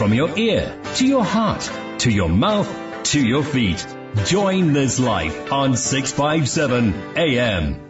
From your ear to your heart to your mouth to your feet. Join this life on 657 AM.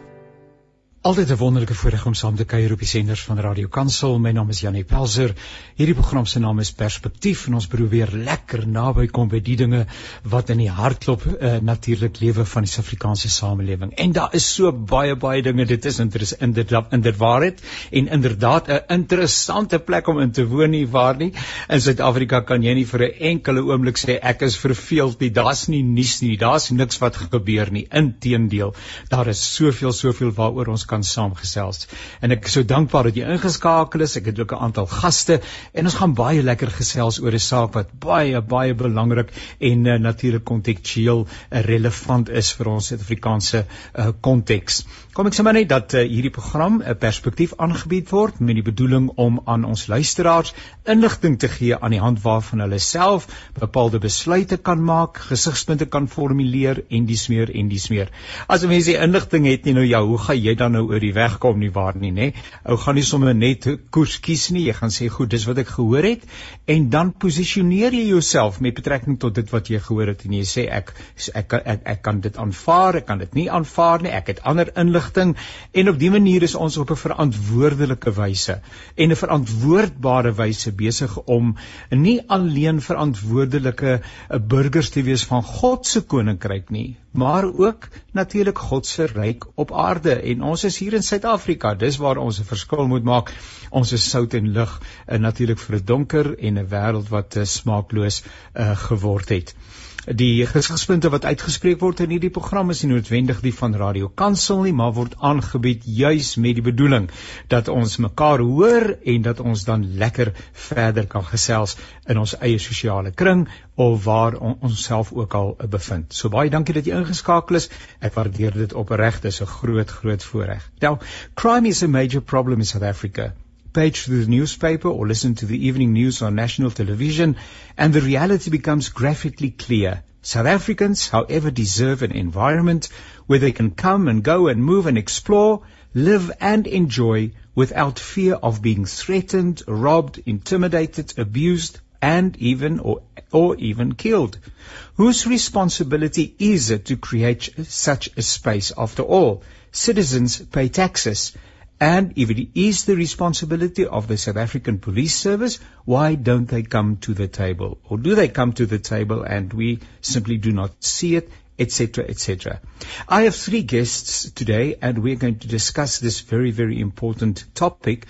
Altyd 'n wonderlike voorreg om saam te kuier op die senders van Radio Kansel. My naam is Janie Pelser. Hierdie program se naam is Perspektief en ons probeer lekker naby kom by die dinge wat in die hartklop uh, natuurlik lewe van die Suid-Afrikaanse samelewing. En daar is so baie baie dinge. Dit is inderdaad in dit waarheid en inderdaad 'n interessante plek om in te woon nie waar nie. In Suid-Afrika kan jy nie vir 'n enkele oomblik sê ek is verveeld nie. Daar's nie nuus nie. Daar's niks wat gebeur nie. Inteendeel, daar is soveel soveel waaroor kan saamgesels. En ek is so dankbaar dat jy ingeskakel is. Ek het ook 'n aantal gaste en ons gaan baie lekker gesels oor 'n saak wat baie baie belangrik en uh, natuurlik kontekstueel uh, relevant is vir ons Suid-Afrikaanse uh, konteks. Kom ek sê maar net dat uh, hierdie program 'n uh, perspektief aangebied word met die bedoeling om aan ons luisteraars inligting te gee aan die hand waarvan hulle self bepaalde besluite kan maak, gesigspunte kan formuleer en dis meer en dis meer. As 'n mens die inligting het nie nou ja, hoe gaan jy dan nou oor die weg kom nie waar nie, nê? Ou gaan nie sommer net koers kies nie. Jy gaan sê, "Goed, dis wat ek gehoor het." En dan posisioneer jy jouself met betrekking tot dit wat jy gehoor het en jy sê, "Ek ek ek, ek, ek kan dit aanvaar, ek kan dit nie aanvaar nie. Ek het ander inligting." En op dië manier is ons op 'n verantwoordelike wyse en 'n verantwoordbare wyse besig om nie alleen verantwoordelike eh, burgers te wees van God se koninkryk nie, maar ook natuurlik God se ryk op aarde en ons is hier in Suid-Afrika. Dis waar ons 'n verskil moet maak. Ons is sout en lig eh, natuurlik vir 'n donker en 'n wêreld wat uh, smaakloos uh, geword het Die gesigspunte wat uitgespreek word in hierdie program is nie noodwendig die van Radio Kansel nie, maar word aangebied juis met die bedoeling dat ons mekaar hoor en dat ons dan lekker verder kan gesels in ons eie sosiale kring of waar on, ons self ook al bevind. So baie dankie dat jy ingeskakel is. Ek waardeer dit opreg. Dit is 'n groot groot voorreg. Now, crime is a major problem in South Africa. Page through the newspaper or listen to the evening news on national television, and the reality becomes graphically clear. South Africans, however, deserve an environment where they can come and go and move and explore, live and enjoy without fear of being threatened, robbed, intimidated, abused, and even or, or even killed. Whose responsibility is it to create such a space after all? Citizens pay taxes and if it is the responsibility of the South African Police Service, why don't they come to the table? Or do they come to the table and we simply do not see it, etc., etc. I have three guests today and we're going to discuss this very, very important topic.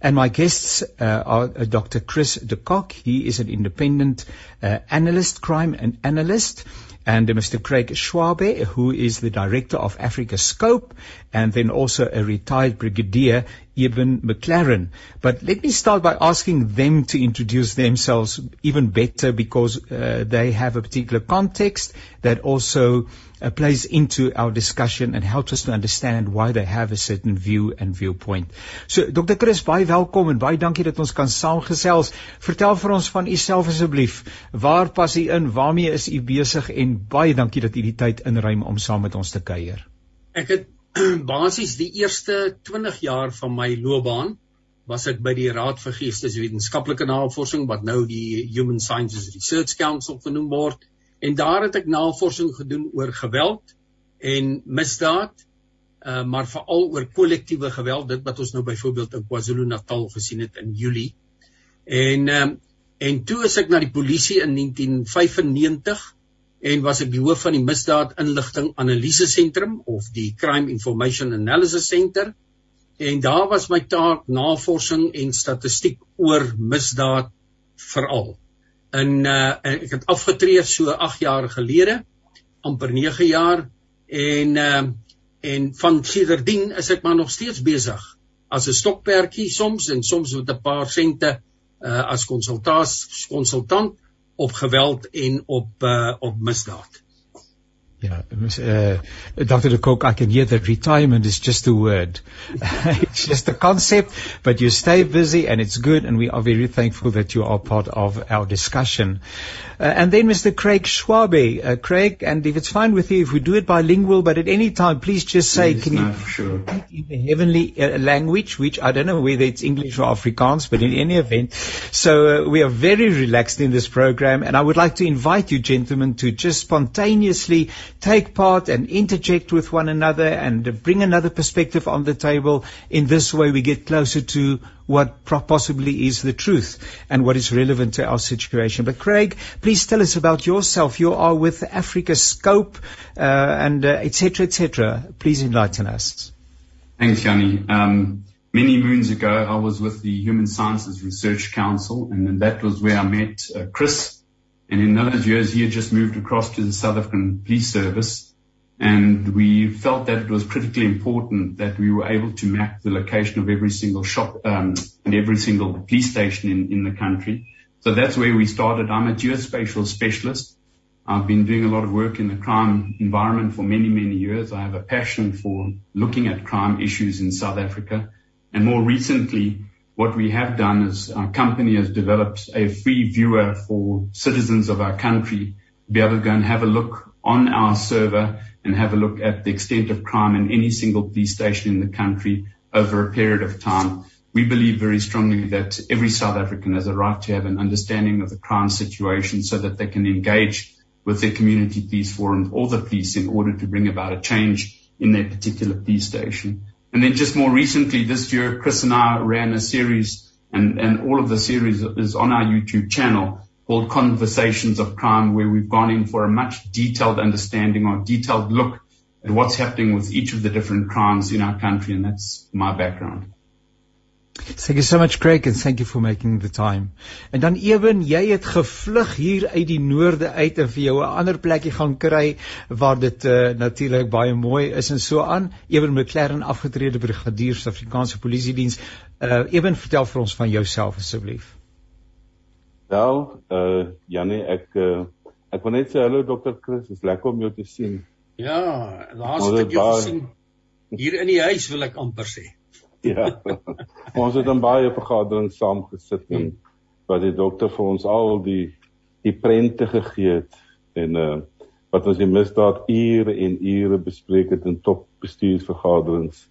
And my guests uh, are uh, Dr. Chris de Kock. He is an independent uh, analyst, crime and analyst and uh, Mr. Craig Schwabe, who is the director of Africa Scope, and then also a retired brigadier, Eben McLaren. But let me start by asking them to introduce themselves even better because uh, they have a particular context that also uh, plays into our discussion and helps us to understand why they have a certain view and viewpoint. So Dr. Chris, baie welkom en baie dankie dat ons kan saamgesels. Vertel vir ons van u self asseblief. Waar pas u in? Waarmee is u besig? En baie dankie dat u die tyd inruim om saam met ons te kuier. Ek het basies die eerste 20 jaar van my loopbaan was ek by die Raad vir Geesteswetenskaplike Navorsing wat nou die Human Sciences Research Council genoem word En daar het ek navorsing gedoen oor geweld en misdaad, uh, maar veral oor kollektiewe geweld, dit wat ons nou byvoorbeeld in KwaZulu-Natal gesien het in Julie. En um, en toe is ek na die polisie in 1995 en was ek die hoof van die misdaad inligting analise sentrum of die crime information analysis center. En daar was my taak navorsing en statistiek oor misdaad veral. In uh ek het afgetree so 8 jaar gelede amper 9 jaar. En uh en van sedertdien is ek maar nog steeds besig as 'n stokperdjie soms en soms met 'n paar sente uh as konsultaas konsultant op geweld en op uh op misdaad. Yeah, uh, Dr. De Kock, I can hear that retirement is just a word. it's just a concept, but you stay busy and it's good, and we are very thankful that you are part of our discussion. Uh, and then Mr. Craig Schwabe. Uh, Craig, and if it's fine with you, if we do it bilingual, but at any time, please just say, yes, can no, you sure. in the heavenly uh, language, which I don't know whether it's English or Afrikaans, but in any event. So uh, we are very relaxed in this program, and I would like to invite you, gentlemen, to just spontaneously take part and interject with one another and bring another perspective on the table. In this way, we get closer to what possibly is the truth and what is relevant to our situation. But Craig, please tell us about yourself. You are with Africa Scope uh, and etc. Uh, etc. Et please enlighten us. Thanks, Yanni. Um, many moons ago, I was with the Human Sciences Research Council, and that was where I met uh, Chris. And in those years, he had just moved across to the South African Police Service and we felt that it was critically important that we were able to map the location of every single shop um, and every single police station in, in the country. So that's where we started. I'm a geospatial specialist. I've been doing a lot of work in the crime environment for many, many years. I have a passion for looking at crime issues in South Africa. And more recently, what we have done is our company has developed a free viewer for citizens of our country to be able to go and have a look on our server and have a look at the extent of crime in any single police station in the country over a period of time. We believe very strongly that every South African has a right to have an understanding of the crime situation so that they can engage with their community police forums or the police in order to bring about a change in their particular police station. And then just more recently this year, Chris and I ran a series and, and all of the series is on our YouTube channel called Conversations of Crime, where we've gone in for a much detailed understanding or detailed look at what's happening with each of the different crimes in our country, and that's my background. Thank you so much Craig and thank you for making the time. En dan ewen jy het gevlug hier uit die noorde uit en vir jou 'n ander plekkie gaan kry waar dit uh, natuurlik baie mooi is en so aan. Ewen McLaren afgetrede brigadier Suid-Afrikaanse Polisie Diens. Uh ewen vertel vir ons van jouself asseblief. Wel, uh Janie, ek uh, ek wil net sê hallo dokter Chris, is lekker om jou te sien. Ja, laaste ek jou gesien hier in die huis wil ek amper sê. Ja. ons het dan baie vergaderings saam gesit en wat die dokter vir ons al die die prente gegee het en uh wat ons die misdaad ure en ure bespreek het in top bestuursvergaderings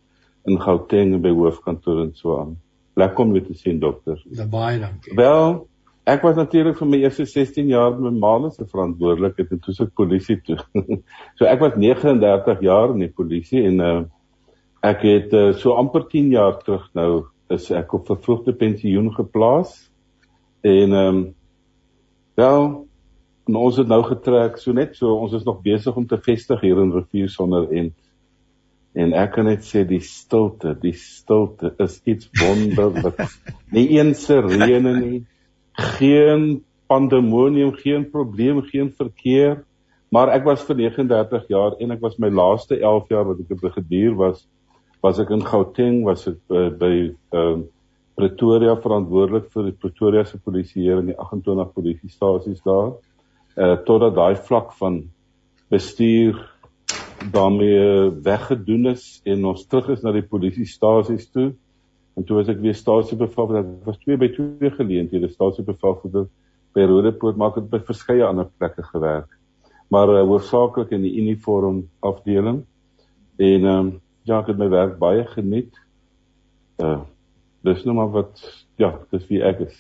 in Gauteng by hoofkantoor en so aan. Lekker om jou te sien dokter. Ja, baie dankie. Wel, Ek was natuurlik vir my eerste 16 jaar met my ma se verantwoordelikheid en toe se polisie toe. so ek was 39 jaar in die polisie en uh, ek het uh, so amper 10 jaar terug nou is ek op vervroegde pensioen geplaas. En ehm um, wel en ons het nou getrek so net so ons is nog besig om te vestig hier in Rivier sonder end. En ek kan net sê die stilte, die stilte is iets wonderlik. nie eens se reëne nie geen pandemonium, geen probleem, geen verkeer. Maar ek was vir 39 jaar en ek was my laaste 11 jaar wat ek 'n brigadier was, was ek in Gauteng, was ek uh, by ehm uh, Pretoria verantwoordelik vir die Pretoria se polisieer en die 28 polisiestasies daar. Uh totdat daai vlak van bestuur daarmee weggedoen is en ons terug is na die polisiestasies toe. En toe was ek weer stasiebevelvoerder. Ek was twee by twee geleenthede stasiebevelvoerder by Rodepoort, maar ek het by verskeie ander plekke gewerk. Maar uh, hoofsaaklik in die uniform afdeling. En ehm um, ja, ek het my werk baie geniet. Uh dis nou maar wat ja, dis wie ek is.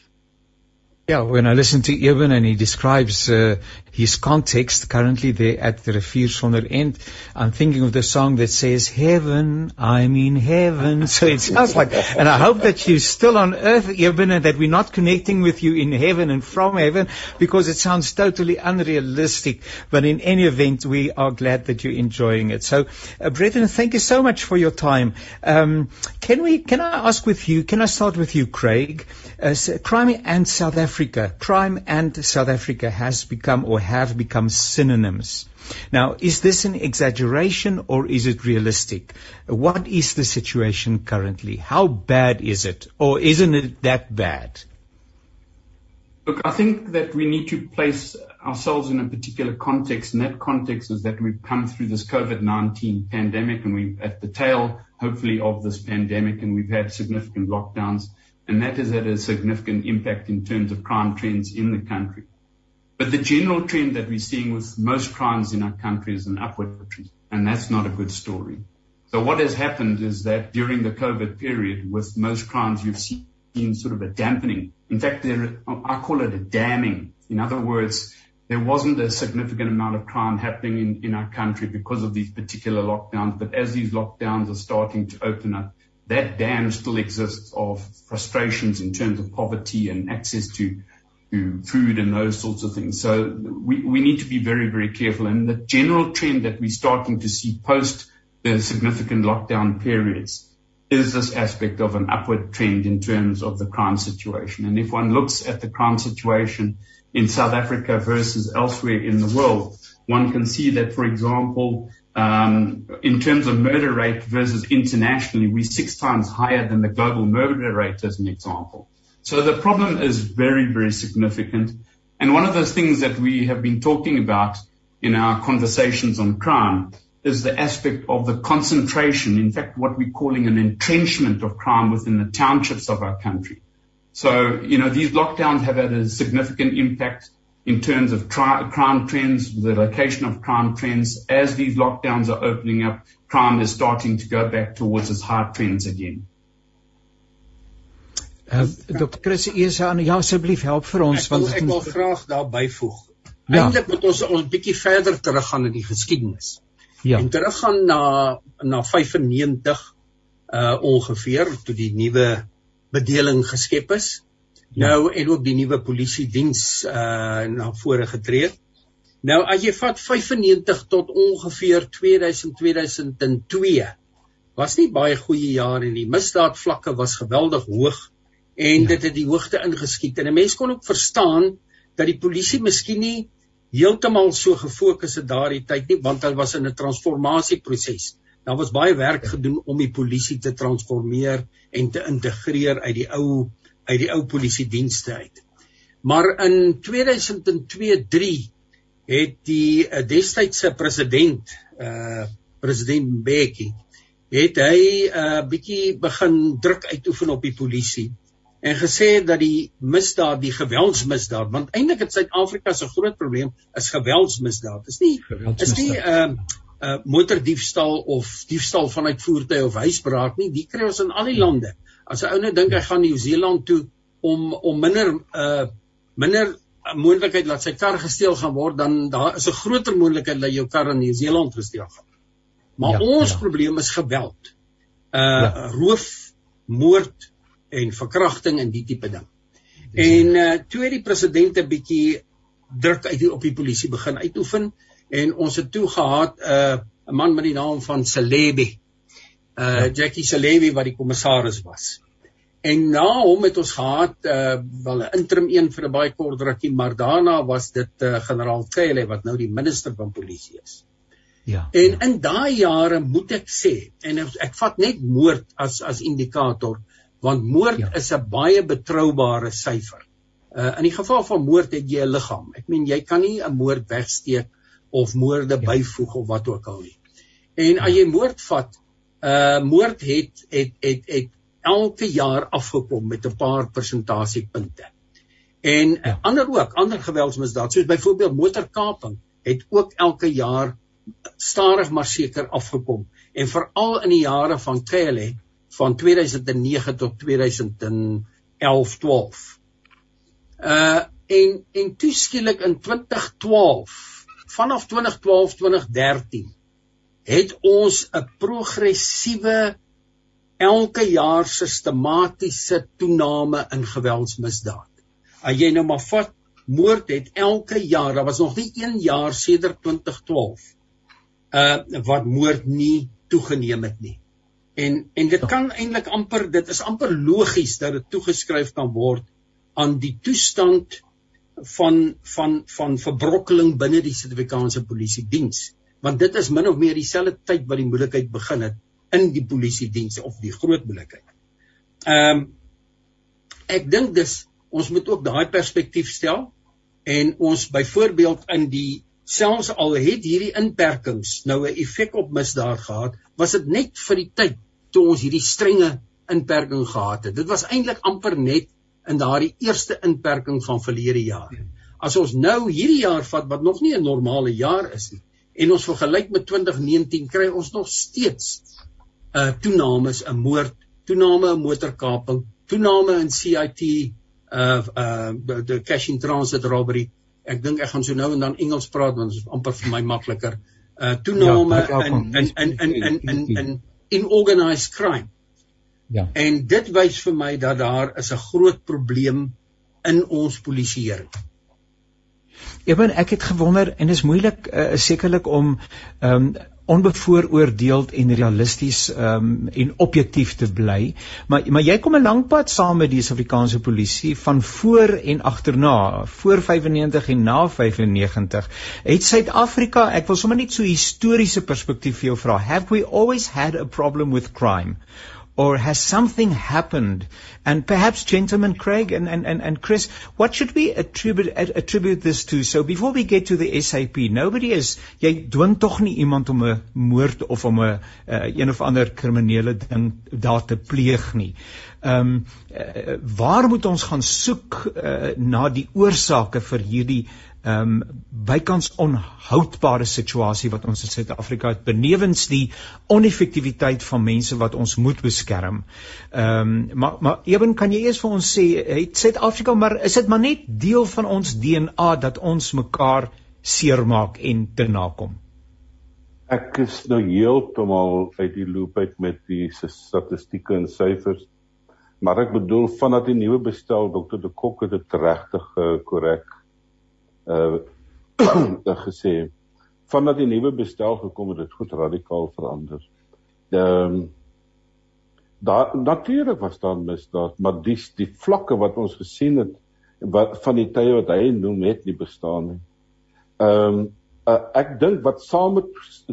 Yeah, when I listen to Eben and he describes uh, his context currently there at the Refier Sonder End, I'm thinking of the song that says, Heaven, I'm in heaven. So it sounds like, and I hope that you're still on earth, Eben, and that we're not connecting with you in heaven and from heaven, because it sounds totally unrealistic. But in any event, we are glad that you're enjoying it. So, uh, brethren, thank you so much for your time. Um, can we, can I ask with you, can I start with you, Craig? Uh, crime and South Africa, crime and South Africa has become or have become synonyms. Now, is this an exaggeration or is it realistic? What is the situation currently? How bad is it? Or isn't it that bad? Look, I think that we need to place ourselves in a particular context, and that context is that we've come through this COVID-19 pandemic and we're at the tail, hopefully, of this pandemic, and we've had significant lockdowns, and that has had a significant impact in terms of crime trends in the country. But the general trend that we're seeing with most crimes in our country is an upward trend, and that's not a good story. So what has happened is that during the COVID period, with most crimes, you've seen sort of a dampening. In fact, there, I call it a damming. In other words, there wasn't a significant amount of crime happening in, in our country because of these particular lockdowns. But as these lockdowns are starting to open up, that dam still exists of frustrations in terms of poverty and access to, to food and those sorts of things. So we, we need to be very, very careful. And the general trend that we're starting to see post the significant lockdown periods is this aspect of an upward trend in terms of the crime situation. And if one looks at the crime situation in South Africa versus elsewhere in the world, one can see that, for example, Um, in terms of murder rate versus internationally, we're six times higher than the global murder rate as an example. So the problem is very, very significant. And one of those things that we have been talking about in our conversations on crime is the aspect of the concentration, in fact, what we're calling an entrenchment of crime within the townships of our country. So, you know, these lockdowns have had a significant impact in terms of tri- crime trends, the location of crime trends. As these lockdowns are opening up, crime is starting to go back towards its high trends again. Uh, Dr. Chris, eers aan ja asseblief help vir ons ek wil, want ek wil graag daar byvoeg. Ja. Eindelik moet ons ons bietjie verder teruggaan in die geskiedenis. ja, En teruggaan na na 95 uh ongeveer toe die nuwe bedeling geskep is. Ja. Nou en ook die nuwe polisie diens uh na vore getree. Nou as jy vat 95 tot ongeveer 2000 2002 was nie baie goeie jare en die misdaadvlakke was geweldig hoog en Ja. dit het die hoogte ingeskiet en 'n mens kon ook verstaan dat die polisie miskien nie heeltemal so gefokus het daardie tyd nie want hulle was in 'n transformasieproses. Daar was baie werk gedoen om die polisie te transformeer en te integreer uit die ou uit die ou polisiedienste uit. Maar in 2002-3 het die uh, destydse president uh president Mbeki het hy 'n uh, bietjie begin druk uitoefen op die polisie en gesê dat die misdaad, die geweldsmisdaad, want eintlik het Suid-Afrika se groot probleem is geweldsmisdaad. Dis nie is nie 'n uh, uh, motordiefstal of diefstal vanuit voertuie of huisbraak nie. Die kry ons in al die lande. As 'n ou net dink hy gaan Nieu-Seeland toe om om minder uh minder moontlikheid dat sy kar gesteel gaan word, dan daar is 'n groter moontlikheid dat jou kar in Nieu-Seeland gesteel gaan. Maar Ja, ja, ons ja. probleem is geweld. Uh Ja. roof, moord en verkrachting en die tipe ding. En uh toe het die president 'n bietjie druk uit die, op die polisie begin uitoefen en ons het toe gehad 'n uh, 'n man met die naam van Celebi. Uh ja. Jackie Celebi wat die kommissaris was. En na hom het ons gehad uh wel 'n interim een vir 'n baie kort rukkie, maar daarna was dit uh, generaal Cele wat nou die minister van polisie is. ja. En in daai jare moet ek sê en ek, ek vat net moord as as indikator want moord Ja. ja. is 'n baie betroubare syfer. Uh in die geval van moord het jy 'n liggaam. Ek meen jy kan nie 'n moord wegsteek of moorde Ja. ja. byvoeg of wat ook al nie. En as jy moord vat, uh moord het het het het elke jaar afgekom met 'n paar persentasiepunte. En Ja. ander ook, ander geweldsmisdaad soos byvoorbeeld motorkaping het ook elke jaar stadig maar seker afgekom en veral in die jare van Kele van 2009 tot 2011 12. Uh en en toeskielik in 2012 vanaf 2012 2013 het ons 'n progressiewe elke jaar sistematiese toename in geweldsmisdaad. As jy nou maar vat moord het elke jaar, daar was nog nie een jaar sedert 2012 uh wat moord nie toegeneem het nie. En en dit kan eintlik amper dit is amper logies dat dit toegeskryf kan word aan die toestand van van van verbrokkeling binne die Suid-Afrikaanse polisie diens want dit is min of meer dieselfde tyd wat die moeilikheid begin het in die polisie diens of die groot moeilikheid. Ehm um, ek dink dis ons moet ook daai perspektief stel en ons byvoorbeeld in die selfs al het hierdie inperkings nou 'n effek op misdaad gehad, was dit net vir die tyd toe ons hierdie strenge inperking gehad het. Dit was eintlik amper net in daardie eerste inperking van verlede jaar. As ons nou hierdie jaar vat wat nog nie 'n normale jaar is nie en ons vergelyk met 2019 kry ons nog steeds 'n uh, toenames 'n moord, toename 'n motorkaping, toename in CIT uh uh the cash in transit robbery. Ek dink ek gaan so nou en dan Engels praat want dit is amper vir my makliker. Uh toename ja, in, in, in in in in in in in organized crime. Ja. En dit wys vir my dat daar is 'n groot probleem in ons polisieering. Ewen ek het gewonder en is moeilik uh, sekerlik om um, onbevooroordeeld en realisties um, en objektief te bly. Maar maar jy kom 'n lang pad saam met die Suid-Afrikaanse polisie van voor en agterna, voor 95 en na 95. Het Suid-Afrika, ek wil sommer net so historiese perspektief vir jou vra, have we always had a problem with crime? Or has something happened? And perhaps, gentlemen, Craig and, and, and, and Chris, what should we attribute, attribute this to? So before we get to the SAP, nobody is, jy dwing tog nie iemand om 'n moord of om 'n uh, een of ander kriminele ding daar te pleeg nie. Ehm um, uh, waar moet ons gaan soek uh, na die oorsake vir hierdie ehm um, bykans onhoudbare situasie wat ons in Suid-Afrika het benewens die oneffektiwiteit van mense wat ons moet beskerm. Ehm um, maar maar ewen kan jy eers vir ons sê het Suid-Afrika maar is dit maar net deel van ons DNA dat ons mekaar seermaak en te nakom. Ek is nou heeltemal uit die loop uit met die statistieke en syfers. Maar ek bedoel vandat die nuwe bestel Dr. De Kok het dit regtig korrek uh, gesê vandat die nuwe bestel gekom het, het goed radikaal verander. Ehm um, daar natuurlik was daar misdaad, maar dis die vlakke wat ons gesien het wat van die tye wat hy noem het nie bestaan nie. Ehm um, uh, ek dink wat saam met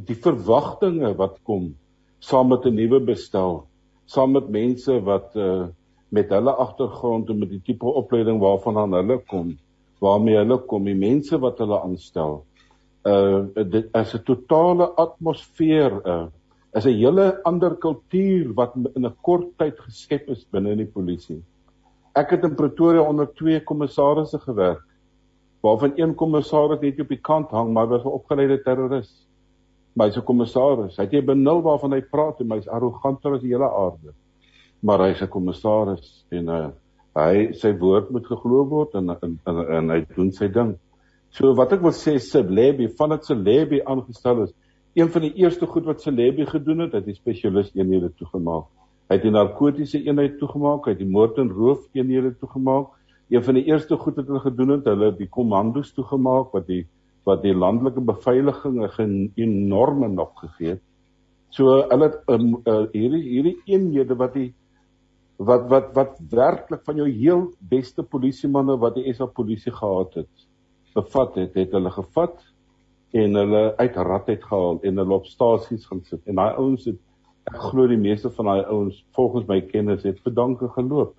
die verwagtinge wat kom saam met 'n nuwe bestel, saam met mense wat uh met hulle agtergrond en met die tipe opleiding waarvan aan hulle kom, waarmee hulle kom, die mense wat hulle aanstel. Uh dit is 'n totale atmosfeer, uh is 'n hele ander kultuur wat in 'n kort tyd geskep is binne in die polisie. Ek het in Pretoria onder twee kommissarisse gewerk, waarvan een kommissaris net op die kant hang, maar was 'n opgeleide terroris. Maar hy's 'n kommissaris. Hy het jy benul waarvan hy praat en hy's arroganter as die hele aarde. Maar hy's 'n kommissaris en uh hy sy woord moet geglo word en en, en en hy doen sy ding. So wat ek wil sê Celebi vandat Celebi aangestel is, een van die eerste goed wat Celebi gedoen het, het die spesialis eenhede toegemaak. Hy het die narkotiese eenheid toegemaak, hy het die moord en roof eenhede toegemaak. Een van die eerste goed wat hulle gedoen het, hulle die kommandos toegemaak wat die wat die landelike beveiliging 'n enorme nok gegee het. So hulle het um, uh, hierdie hierdie eenhede wat die wat wat wat werklik van jou heel beste polisiemanne wat die SA polisie gehad het bevat het het hulle gevat en hulle uit rad uit gehaal en hulle op stasies gaan sit. En daai ouens het ek glo die meeste van daai ouens volgens my kennis het bedanke geloop.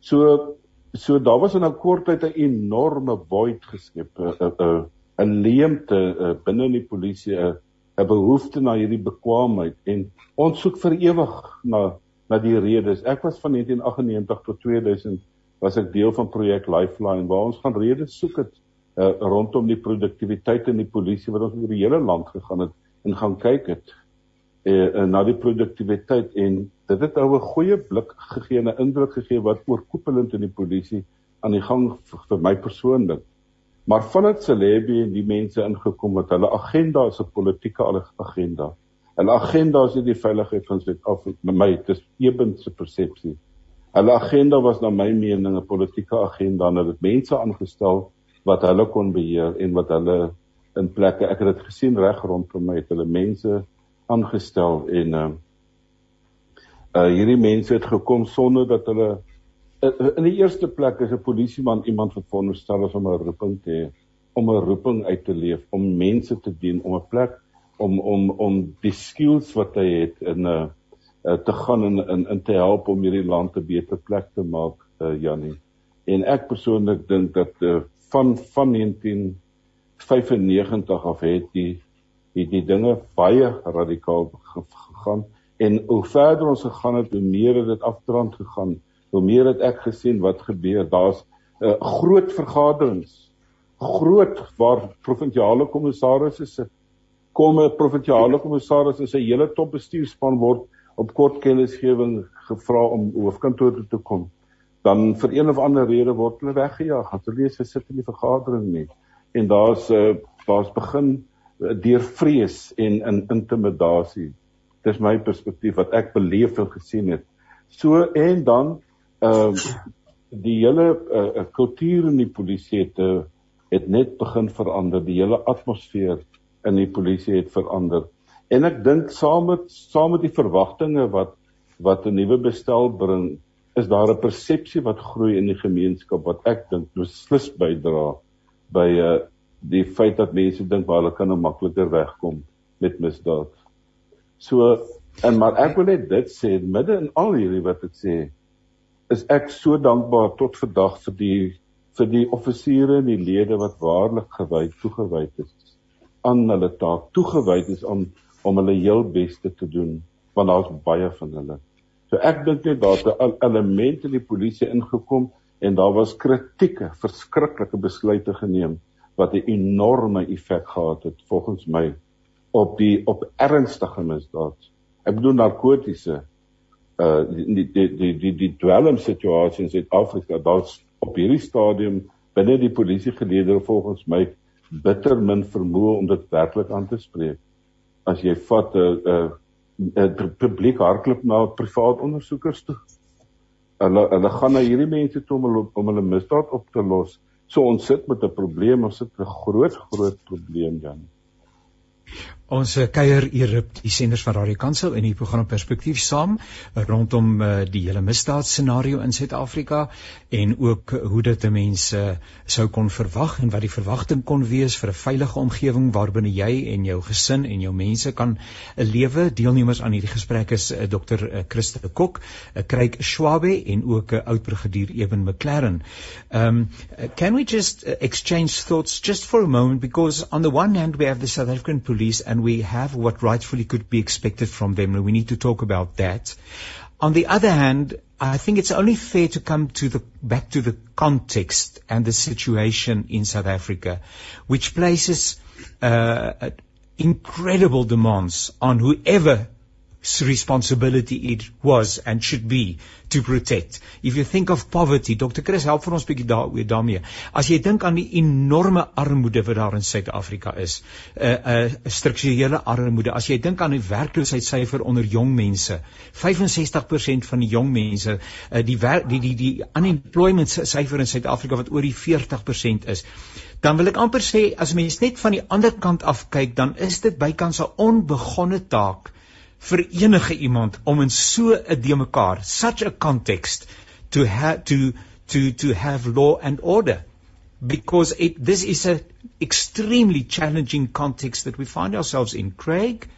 So so daar was in 'n kort tyd 'n enorme void geskep 'n 'n 'n leemte binne in die polisie 'n 'n behoefte na hierdie bekwaamheid. En ons soek vir ewig na na die redes. Ek was van 1998 tot 2000 was ek deel van projek Lifeline waar ons gaan redes soek het uh, rondom die produktiwiteit in die polisie wat ons oor die hele land gegaan het en gaan kyk het uh, na die produktiwiteit en dit het ou 'n goeie blik gegee en 'n indruk gegee wat oorkoepelend in die polisie aan die gang vir my persoonlik. Maar vandat Celebi en die mense ingekom het, hulle agenda is 'n politieke agenda. Hulle agenda is nie die veiligheid van Suid-Afrika met my, dit is ebens se persepsie. Hulle agenda was na my mening 'n politieke agenda en hulle het mense aangestel wat hulle kon beheer en wat hulle in plekke, ek het dit gesien reg rondom my, het hulle mense aangestel en uh uh hierdie mense het gekom sonder dat hulle uh, in die eerste plek is 'n polisieman iemand wat veronderstel is om 'n roeping te hê, om 'n roeping uit te leef, om mense te dien, om 'n plek om om om die skills wat hy het in 'n uh, uh, te gaan in in in te help om hierdie land 'n beter plek te maak uh, Janie. En ek persoonlik dink dat uh, van van 1995 af het die het die dinge baie radikaal gegaan. En hoe verder ons gegaan het hoe meer het dit afdrand gegaan. Hoe meer het ek gesien wat gebeur. Daar's 'n uh, groot vergaderings. Groot waar provinsiale kommissarisse sit kom 'n provinsiale kommissaris en sy hele top bestuurspan word op kort kennisgewing gevra om hoofkantoor toe te kom. Dan vir een of ander rede word hulle weggejaag. Want hulle is sit in die vergadering nie. En daar's uh, daar's begin uh, deur vrees en in intimidasie. Dis my perspektief wat ek beleef en gesien het. So en dan uh, die hele uh, kultuur in die polisie het uh, het net begin verander. Die hele atmosfeer in die polisie het verander. En ek dink saam met saam met die verwagtinge wat wat 'n nuwe bestel bring, is daar 'n persepsie wat groei in die gemeenskap wat ek dink beslis bydra by uh die feit dat mense dink waar hulle kan nou makliker wegkom met misdaad. So en maar ek wil net dit sê midde in al hierdie wat ek sê is ek so dankbaar tot vandag vir die vir die offisiere en die lede wat waarlik gewy toegewyd is aan hulle taak toegewyd is om om hulle heel beste te doen want daar's baie van hulle. So ek dink net daar's 'n element in die polisie ingekom en daar was kritieke, verskriklike besluite geneem wat 'n enorme effek gehad het volgens my op die op ernstige misdaad. Ek bedoel narkotiese uh die die die die die dwelm situasie in Suid-Afrika, daar's op hierdie stadium binne die polisie geleedere volgens my bitter min vermoë om dit werklik aan te spreek. As jy vat 'n uh, 'n uh, uh, publiek hardloop na privaat ondersoekers toe. Hulle hulle gaan na hierdie mense toe om hulle om hulle misdaad op te los. So ons sit met 'n probleem, ons sit 'n groot groot probleem dan. Ons uh, kuier hier op die senders van Radio Kansel in die program Perspektief saam uh, rondom uh, die hele misdaadscenario in Suid-Afrika en ook hoe dit mense uh, sou kon verwag en wat die verwagting kon wees vir 'n veilige omgewing waarbinne jy en jou gesin en jou mense kan lewe. Deelnemers aan hierdie gesprek is uh, Dr. Uh, Christa Kok, uh, Kryk Schwabe en ook uh, oud brigadier Eben McLaren. Um can we just exchange thoughts just for a moment because on the one hand we have the South African police and and we have what rightfully could be expected from them, and we need to talk about that. On the other hand, I think it's only fair to come to the back to the context and the situation in South Africa, which places uh, incredible demands on whoever responsibility it was and should be to protect. If you think of poverty, Dr. Chris help vir ons bietjie daaroor daarmee. As jy dink aan die enorme armoede wat daar in Suid-Afrika is, 'n uh, 'n uh, strukturele armoede. As jy dink aan die werkloosheidsyfer onder jong mense, 65% van die jong mense, uh, die werk die die die unemployment syfer in Suid-Afrika wat oor die 40% is. Dan wil ek amper sê as mens net van die ander kant af kyk, dan is dit bykans 'n onbegonne taak vir enige iemand om in so 'n de mekaar such a context to have to to to have law and order. Because it this is a extremely challenging context that we find ourselves in. Craig?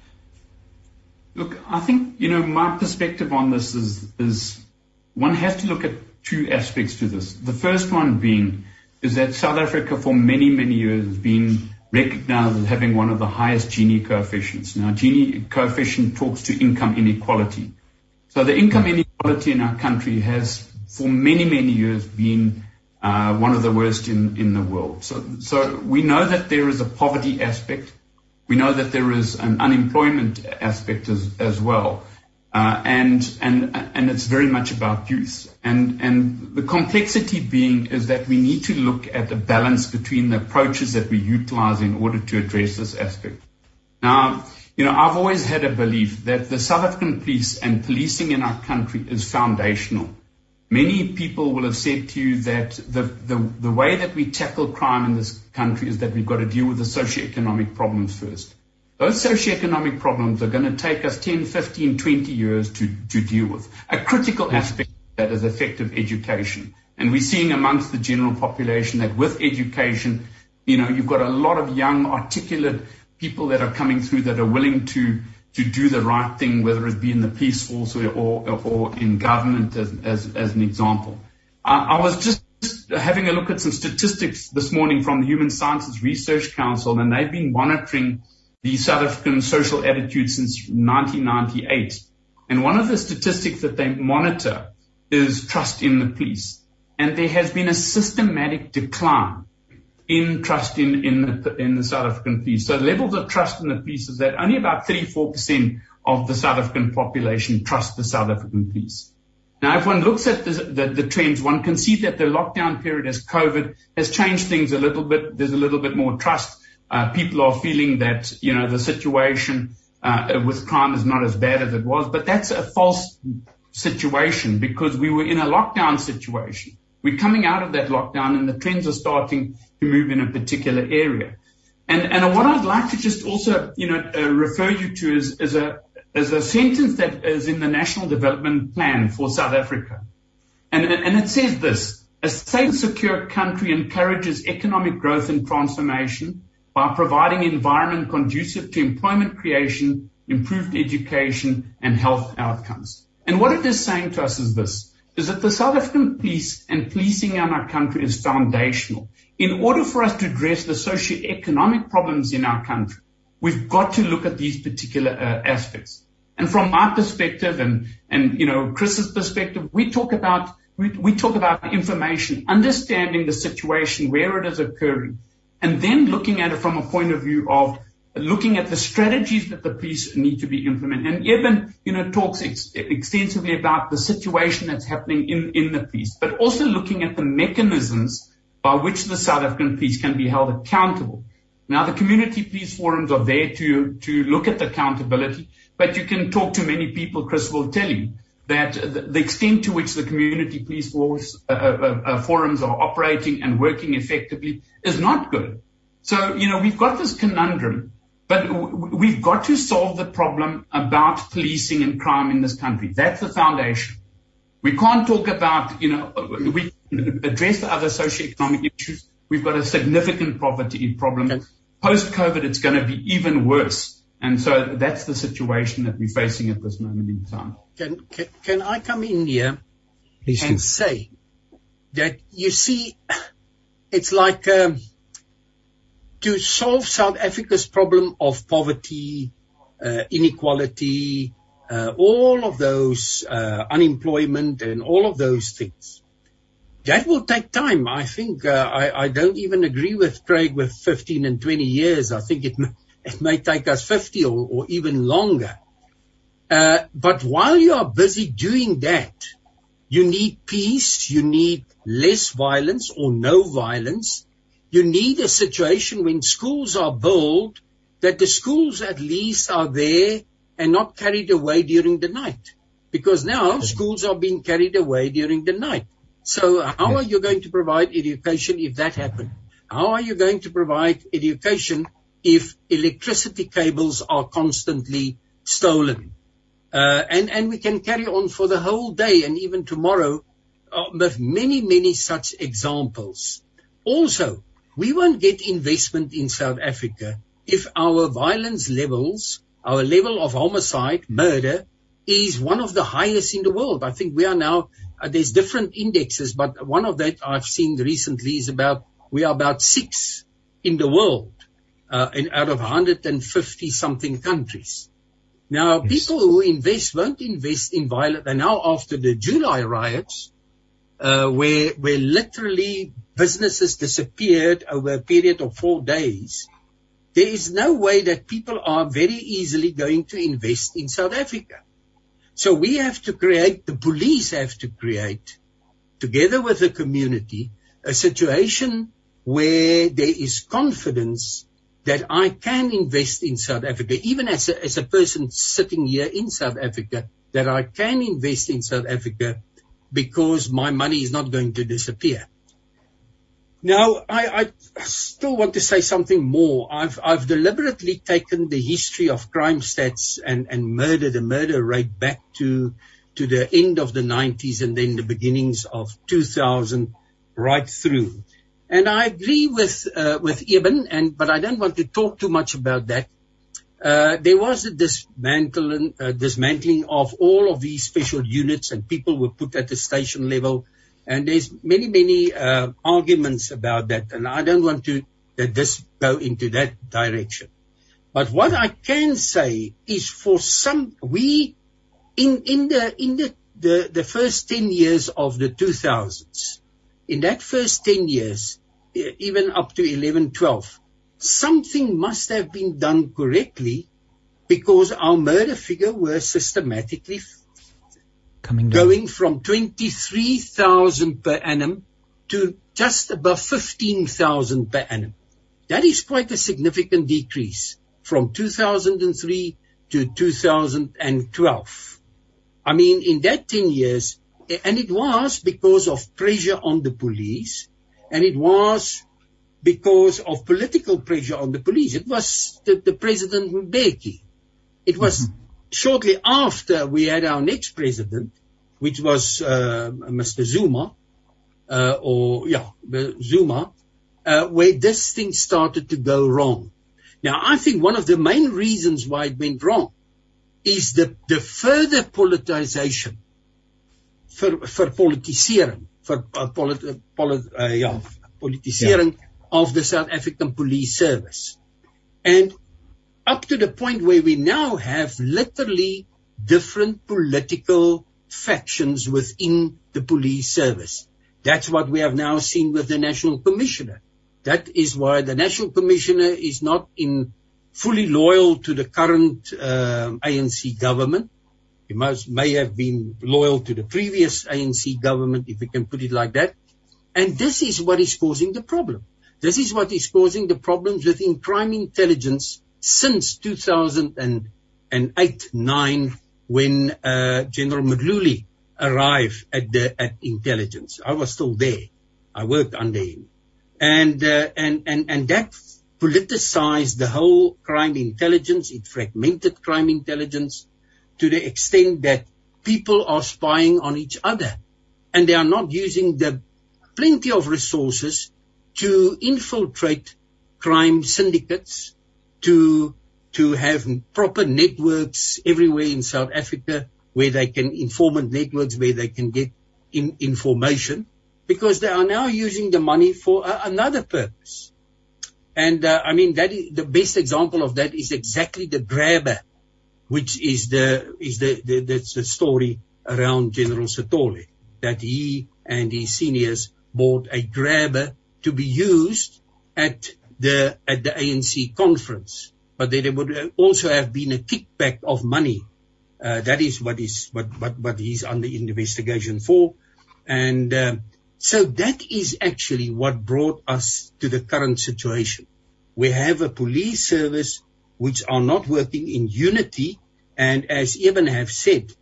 Look i think you know my perspective on this is is one has to look at two aspects to this. The first one being is that south africa for many many years has been recognized as having one of the highest Gini coefficients. Now, Gini coefficient talks to income inequality. So the income inequality in our country has, for many, many years, been uh, one of the worst in, in the world. So, so we know that there is a poverty aspect. We know that there is an unemployment aspect as, as well. Uh, and, and, and it's very much about youth. And, and the complexity being is that we need to look at a balance between the approaches that we utilize in order to address this aspect. Now, you know, I've always had a belief that the South African police and policing in our country is foundational. Many people will have said to you that the, the, the way that we tackle crime in this country is that we've got to deal with the socioeconomic problems first. Those socioeconomic problems are going to take us 10, 15, 20 years to, to deal with. A critical aspect of that is effective education. And we're seeing amongst the general population that with education, you know, you've got a lot of young, articulate people that are coming through that are willing to, to do the right thing, whether it be in the police force or, or, or in government as, as, as an example. I, I was just having a look at some statistics this morning from the Human Sciences Research Council, and they've been monitoring the South African social attitude since 1998. And one of the statistics that they monitor is trust in the police. And there has been a systematic decline in trust in, in, the, in the South African police. So levels of trust in the police is that only about 34% of the South African population trust the South African police. Now, if one looks at the, the, the, trends, one can see that the lockdown period as COVID has changed things a little bit. There's a little bit more trust. Uh, people are feeling that, you know, the situation uh, with crime is not as bad as it was, but that's a false situation because we were in a lockdown situation. We're coming out of that lockdown and the trends are starting to move in a particular area. And, and what I'd like to just also, you know, uh, refer you to is, is a, is a sentence that is in the National Development Plan for South Africa. And, and it says this, a safe secure country encourages economic growth and transformation by providing environment conducive to employment creation, improved education and health outcomes. And what it is saying to us is this, is that the South African police and policing in our country is foundational. In order for us to address the socio-economic problems in our country, We've got to look at these particular uh, aspects. And from my perspective and, and, you know, Chris's perspective, we talk about, we, we talk about information, understanding the situation where it is occurring, and then looking at it from a point of view of looking at the strategies that the police need to be implemented. And Eben, you know, talks ex- extensively about the situation that's happening in, in the police, but also looking at the mechanisms by which the South African police can be held accountable now, the community police forums are there to, to look at the accountability, but you can talk to many people, Chris will tell you, that the, extent to which the community police force, uh, uh, uh, forums are operating and working effectively is not good. So, you know, we've got this conundrum, but w- we've got to solve the problem about policing and crime in this country. That's the foundation. We can't talk about, you know, we address the other socioeconomic issues. We've got a significant poverty problem. post-COVID, it's going to be even worse. And so that's the situation that we're facing at this moment in time. Can, can, can I come in here Please and do. say that you see, it's like um, to solve South Africa's problem of poverty, uh, inequality, uh, all of those, uh, unemployment and all of those things that will take time. I think uh, I, I don't even agree with Craig with 15 and 20 years. I think it may, it may take us 50 or, or even longer. Uh, but while you are busy doing that, you need peace, you need less violence or no violence. You need a situation when schools are built that the schools at least are there and not carried away during the night. Because now schools are being carried away during the night. So how are you going to provide education if that happens? How are you going to provide education if electricity cables are constantly stolen? Uh, and, and we can carry on for the whole day and even tomorrow uh, with many, many such examples. Also, we won't get investment in South Africa if our violence levels, our level of homicide, murder, is one of the highest in the world. I think we are now uh, there's different indexes, but one of that I've seen recently is about we are about six in the world uh, in, out of 150 something countries. Now, yes. people who invest won't invest in violent. And now, after the July riots, uh, where where literally businesses disappeared over a period of four days, there is no way that people are very easily going to invest in South Africa. So we have to create, the police have to create, together with the community, a situation where there is confidence that I can invest in South Africa, even as a, as a person sitting here in South Africa, that I can invest in South Africa because my money is not going to disappear. Now, I, I, still want to say something more. I've, I've deliberately taken the history of crime stats and, and murder, the murder rate back to, to the end of the 90s and then the beginnings of 2000 right through. And I agree with, uh, with Eben, and, but I don't want to talk too much about that. Uh, there was a dismantling, uh, dismantling of all of these special units and people were put at the station level And there's many, many uh, arguments about that, and I don't want to that this go into that direction. But what I can say is for some, we, in, in the, in the, the, the first 10 years of the 2000s, in that first 10 years, even up to 11, 12, something must have been done correctly because our murder figure were systematically coming down. going from 23,000 per annum to just above 15,000 per annum. That is quite a significant decrease from 2003 to 2012. I mean, in that 10 years, and it was because of pressure on the police, and it was because of political pressure on the police. It was the, the President Mbeki. It was mm-hmm. shortly after we had our next president, which was uh, Mr. Zuma, uh, or yeah, Zuma, uh, where this thing started to go wrong. Now, I think one of the main reasons why it went wrong is the, the further politicization, vir, vir politisering, vir uh, polit, uh, polit, uh, ja, politisering yeah. of the South African Police Service. And up to the point where we now have literally different political factions within the police service. That's what we have now seen with the National Commissioner. That is why the National Commissioner is not in fully loyal to the current ANC government. He must, may have been loyal to the previous ANC government, if we can put it like that. And this is what is causing the problem. This is what is causing the problems within crime intelligence since 2008-9 when uh, General Mdluli arrived at the at intelligence. I was still there. I worked under him and uh, and and and that politicized the whole crime intelligence. It fragmented crime intelligence to the extent that people are spying on each other, and they are not using the plenty of resources to infiltrate crime syndicates, to to have proper networks everywhere in South Africa where they can informant networks where they can get in, information because they are now using the money for uh, another purpose. And uh, I mean, that is, the best example of that is exactly the grabber, which is the is the, the that's the story around General Sithole that he and his seniors bought a grabber to be used at the at the ANC conference, but there would also have been a kickback of money. Uh, that is what is what what what he's under investigation for, and. Uh, so that is actually what brought us to the current situation. We have a police service which are not working in unity, and as Eben have said,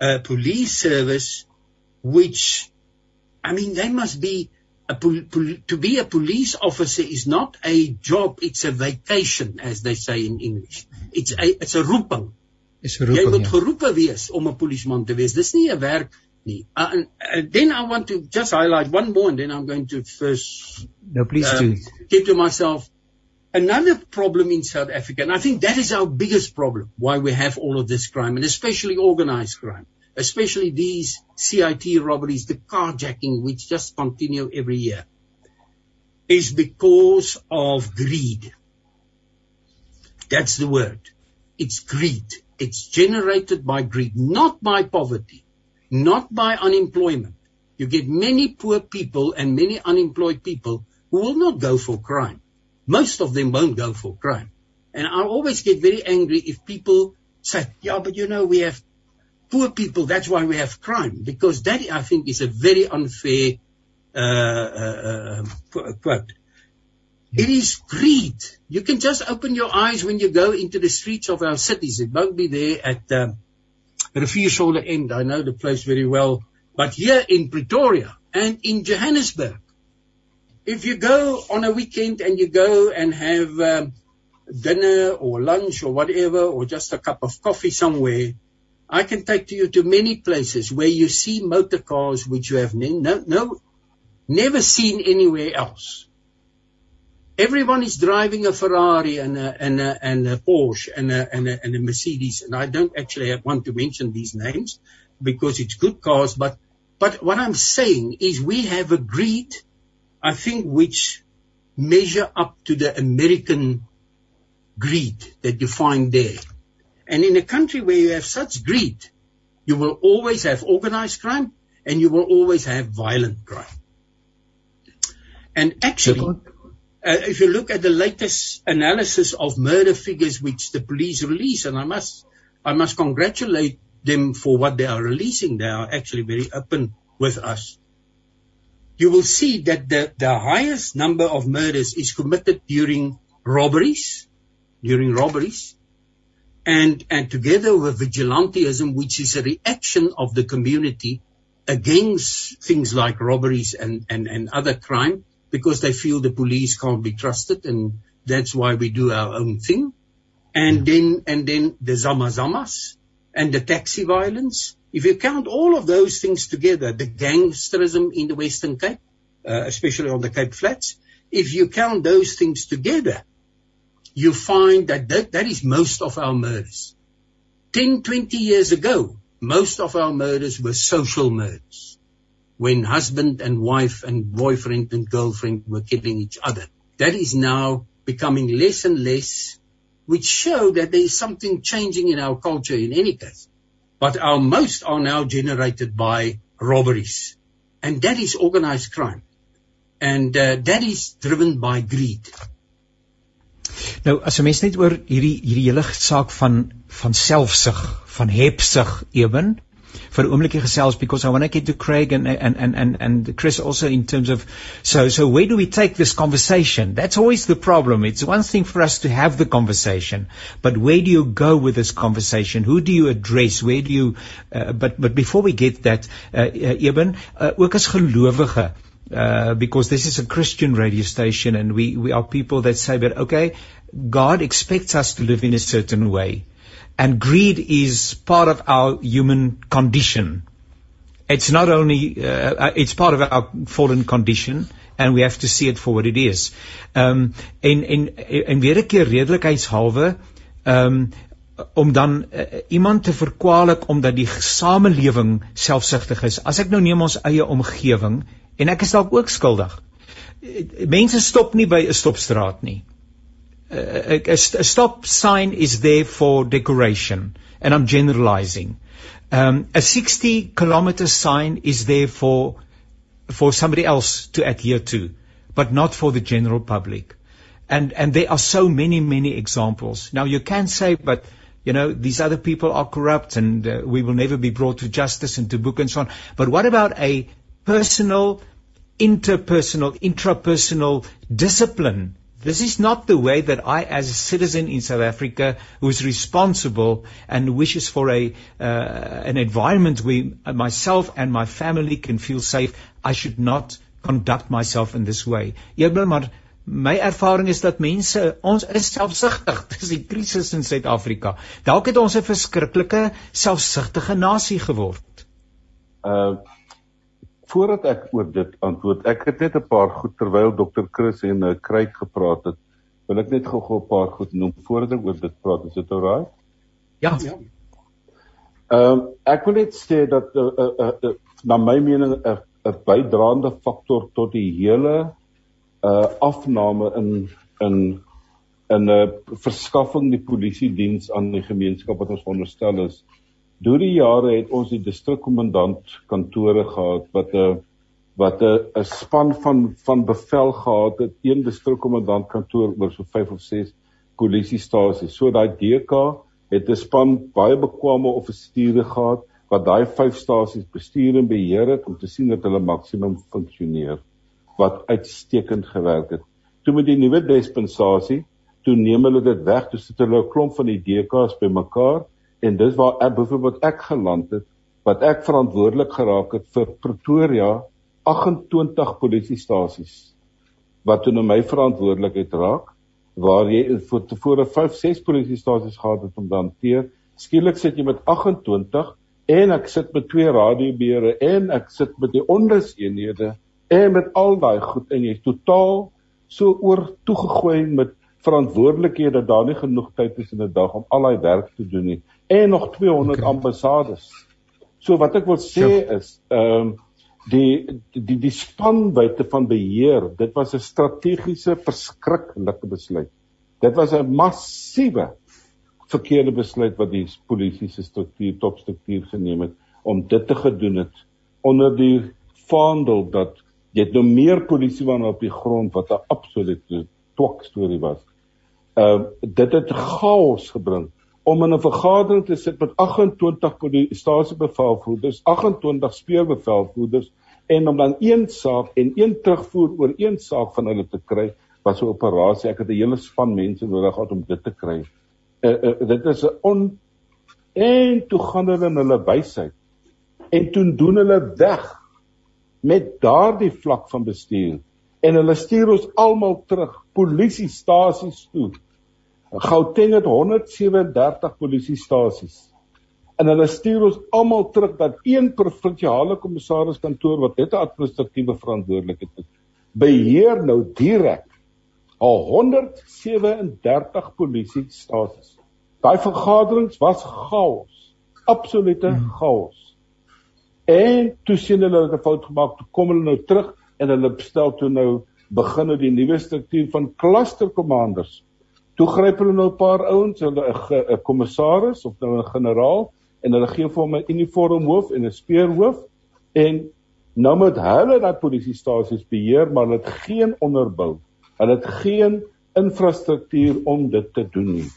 a police service which, I mean, they must be a to be a police officer is not a job; it's a vacation, as they say in English. It's a it's a roeping. Is roeping. Jy moet ja. geroepe wees om 'n polisieman te wees. Dis nie 'n werk nie. Uh, and, uh, then I want to just highlight one more, and then I'm going to first. No, please uh, do. Keep to myself. Another problem in South Africa, and I think that is our biggest problem, why we have all of this crime, and especially organized crime, especially these CIT robberies, the carjacking, which just continue every year, is because of greed. That's the word. It's greed. It's generated by greed, not by poverty not by unemployment. You get many poor people and many unemployed people who will not go for crime. Most of them won't go for crime. And I always get very angry if people say, yeah, but you know, we have poor people, that's why we have crime. Because that, I think, is a very unfair uh, uh, uh, quote. It is greed. You can just open your eyes when you go into the streets of our cities. It won't be there at um, Riviersole End. I know the place very well. But here in Pretoria and in Johannesburg, if you go on a weekend and you go and have um, dinner or lunch or whatever, or just a cup of coffee somewhere, I can take you to many places where you see motor cars which you have no, no, never seen anywhere else. Everyone is driving a Ferrari and a, and a, and a Porsche and a, and, a, and a Mercedes. And I don't actually want to mention these names because it's good cars, but But what I'm saying is we have agreed, I think, which measure up to the American greed that you find there. And in a country where you have such greed, you will always have organized crime and you will always have violent crime. And actually, uh, if you look at the latest analysis of murder figures which the police release, and I must, I must congratulate them for what they are releasing. They are actually very open with us. You will see that the, the highest number of murders is committed during robberies, during robberies, and, and together with vigilantism, which is a reaction of the community against things like robberies and, and, and other crime, because they feel the police can't be trusted, and that's why we do our own thing. And mm. then, and then the zamazamas and the taxi violence. If you count all of those things together, the gangsterism in the Western Cape, uh, especially on the Cape Flats, if you count those things together, you find that, that that is most of our murders. 10, 20 years ago, most of our murders were social murders. When husband and wife and boyfriend and girlfriend were killing each other. That is now becoming less and less, which show that there is something changing in our culture in any case. But our most are now generated by robberies. And that is organized crime. And uh, that is driven by greed. Nou as 'n mens net oor hierdie hierdie hele saak van van selfsug, van hebsug ewen 'n oombliekie gesels because I want to get to Craig and and and and and Chris also in terms of so so where do we take this conversation? That's always the problem. It's one thing for us to have the conversation, but where do you go with this conversation? Who do you address? Where do you uh, but but before we get that uh, uh, Eben uh, ook as gelowige uh, because this is a Christian radio station and we, we are people that say, but okay, God expects us to live in a certain way. And greed is part of our human condition. It's not only, uh, uh it's part of our fallen condition and we have to see it for what it is. Um, en, en, en weer een keer redelijkheidshalve, um, om dan uh, iemand te verkwalik omdat die samelewing selfsugtig is. As ek nou neem ons eie omgewing En ek is dalk ook skuldig. Mense stop nie by 'n stopstraat nie. 'n stop sign is there for decoration and I'm generalizing. Um, a 60 kilometer sign is there for for somebody else to adhere to, but not for the general public. And and there are so many many examples. Now you can say, but you know these other people are corrupt and uh, we will never be brought to justice and to book and so on. But what about a personal, interpersonal, intrapersonal discipline. This is not the way that I, as a citizen in South Africa, who is responsible and wishes for a uh, an environment where myself and my family can feel safe, I should not conduct myself in this way. Eerder maar my ervaring is dat mense ons is selfsugtig. Dis die krisis in Suid-Afrika. Dalk het ons 'n verskriklike selfsugtige nasie geword. Uh voordat ek oor dit antwoord, ek het net 'n paar goed terwyl dokter Chris en uh, Kruik gepraat het, wil ek net gou-gou 'n paar goed noem voordat ek oor dit praat. Is dit oukei? Ja. ja. Ehm um, ek wil net sê dat uh, uh, uh, uh, na my mening 'n uh, 'n bydraende faktor tot die hele uh afname in in in 'n uh, verskaffing die polisie diens aan die gemeenskap wat ons veronderstel is Deur die jare het ons die distrikkommandant kantore gehad wat 'n wat 'n 'n span van van bevel gehad het, een distrikkommandant kantoor oor so 5 of 6 polisiestasies. So daai DK het 'n span baie bekwame offisiere gehad wat daai 5 stasies bestuur en beheer het om te sien dat hulle maksimum funksioneer wat uitstekend gewerk het. Toe met die nuwe dispensasie, toe neem hulle dit weg, toe sit hulle 'n klomp van die DK's bymekaar en dis waar ek byvoorbeeld ek geland het wat ek verantwoordelik geraak het vir Pretoria 28 polisiestasies wat toe nou my verantwoordelikheid raak waar jy voor tevore 5 6 polisiestasies gehad het om te hanteer. Skielik sit jy met 28 en ek sit met twee radiobeere en ek sit met die onderseenhede en met al daai goed en jy's totaal so oor toegegooi met verantwoordelikhede dat daar nie genoeg tyd is in 'n dag om al daai werk te doen nie en nog 200 okay. ambassades. So wat ek wil sê ja. is, ehm um, die die die spanwyte van beheer, dit was 'n strategiese verskriklike besluit. Dit was 'n massiewe verkeerde besluit wat die polisie se struktuur topstruktuur geneem het om dit te gedoen het onder die vaandel dat jy het nou meer polisiemanne op die grond wat 'n absolute twak storie was. Ehm uh, dit het chaos gebring om in 'n vergadering te sit met 28 stasiebevelvoerders, 28 speurbevelvoerders en om dan een saak en een terugvoer oor een saak van hulle te kry was 'n operasie. Ek het 'n hele span mense nodig gehad om dit te kry. Uh, uh, dit is 'n on en toe gaan hulle in hulle wysheid en toe doen hulle weg met daardie vlak van bestuur en hulle stuur ons almal terug polisiestasies toe. Gauteng het 137 polisiestasies. En hulle stuur ons almal terug dat een provinsiale kommissaris kantoor wat net 'n administratiewe verantwoordelikheid het, beheer nou direk al 137 polisiestasies. Daai vergaderings was chaos, absolute hmm. chaos. En toe sien hulle dat 'n fout gemaak, toe kom hulle nou terug en hulle bestel toe nou begin nou die nuwe struktuur van cluster commanders. Toe gryp hulle nou 'n paar ouens, hulle 'n kommissaris of nou 'n generaal en hulle gee vir hom 'n uniform hoof en 'n speerhoof en nou moet hulle daai polisiestasies beheer, maar hulle het geen onderbou Hulle het geen infrastruktuur om dit te doen nie.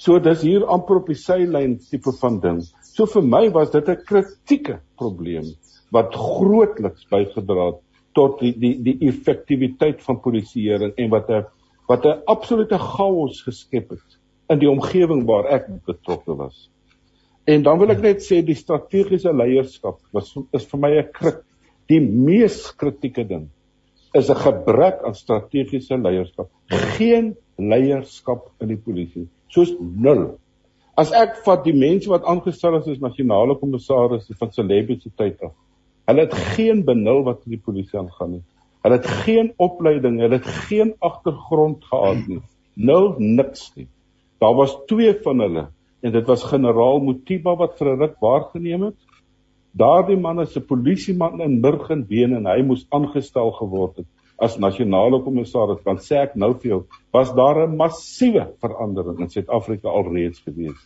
So dis hier amper op die seilyn tipe van ding. So vir my was dit 'n kritieke probleem wat grootliks bygedra het tot die die die effektiwiteit van polisieering en wat 'n wat 'n absolute chaos geskep het in die omgewing waar ek betrokke was. En dan wil ek net sê die strategiese leierskap was is vir my 'n krik die mees kritieke ding is 'n gebrek aan strategiese leierskap. Geen leierskap in die polisie, soos nul. As ek vat die mense wat aangestel is as nasionale kommissarisse van celebrity tyd af. Hulle het geen benul wat die polisie aangaan nie. Hulle het geen opleiding, hulle het geen agtergrond gehad nie. Nul niks nie. Daar was twee van hulle en dit was generaal Motiba wat vir 'n ruk waargeneem het Daardie man is 'n polisieman in Murgenbeen en hy moes aangestel geword het as nasionale kommissaris. Want sê ek nou vir jou, was daar 'n massiewe verandering in Suid-Afrika alreeds gewees.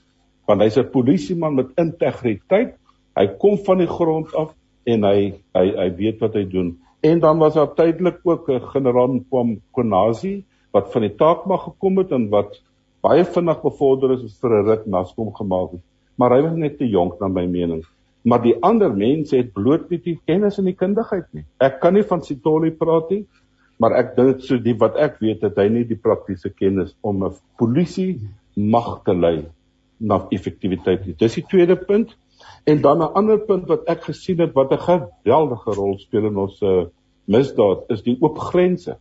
Want hy's 'n polisieman met integriteit. Hy kom van die grond af en hy hy hy weet wat hy doen. En dan was daar tydelik ook 'n generaal kwam Konazi wat van die taak mag gekom het en wat baie vinnig bevorder is vir 'n ruk naskom gemaak het. Maar hy was net te jonk na my mening maar die ander mense het bloot nie die kennis en die kundigheid nie. Ek kan nie van Sitoli praat nie, maar ek dink so die wat ek weet het hy nie die praktiese kennis om 'n polisie mag te lei na effektiwiteit nie. Dis die tweede punt. En dan 'n ander punt wat ek gesien het wat 'n geweldige rol speel in ons uh, misdaad is die oop grense.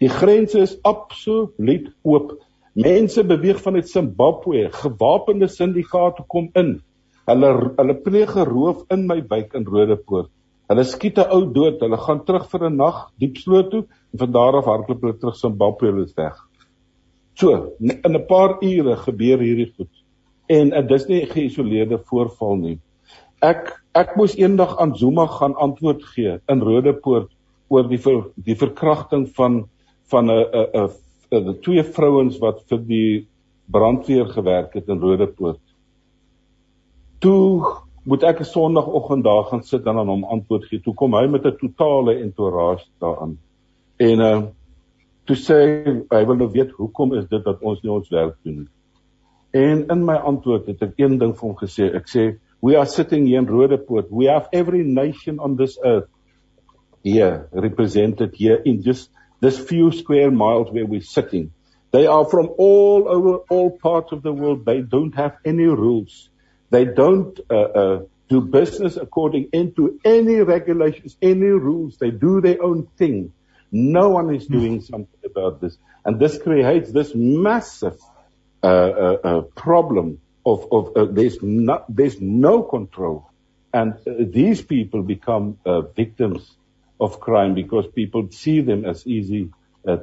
Die grense is absoluut oop. Mense beweeg vanuit Zimbabwe, gewapende syndikaate kom in. Hulle hulle pleeg geroof in my wijk in Rodepoort. Hulle skiet 'n ou dood. Hulle gaan terug vir 'n nag diep sloot toe en van daar af hardloop hulle terug Zimbabwe hulle is weg. So, in 'n paar ure gebeur hierdie goed. En dit is nie 'n geïsoleerde voorval nie. Ek ek moes eendag aan Zuma gaan antwoord gee in Rodepoort oor die ver, die verkrachting van van 'n 'n 'n twee vrouens wat vir die brandweer gewerk het in Rodepoort toe moet ek 'n sonoggend daar gaan sit en aan hom antwoord gee. Toe kom hy met 'n totale entourage daaraan. En uh toe sê hy wil nou weet hoekom is dit dat ons nie ons werk doen nie. En in my antwoord het ek een ding vir hom gesê. Ek sê we are sitting here in Rodepoort. We have every nation on this earth here represented here in just this few square miles where we're sitting. They are from all over all parts of the world. They don't have any rules. They don't uh, uh, do business according into any regulations, any rules. They do their own thing. No one is hmm. doing something about this. And this creates this massive uh, uh, uh problem of, of uh, there's, no, there's no control. And these people become victims of crime because people see them as easy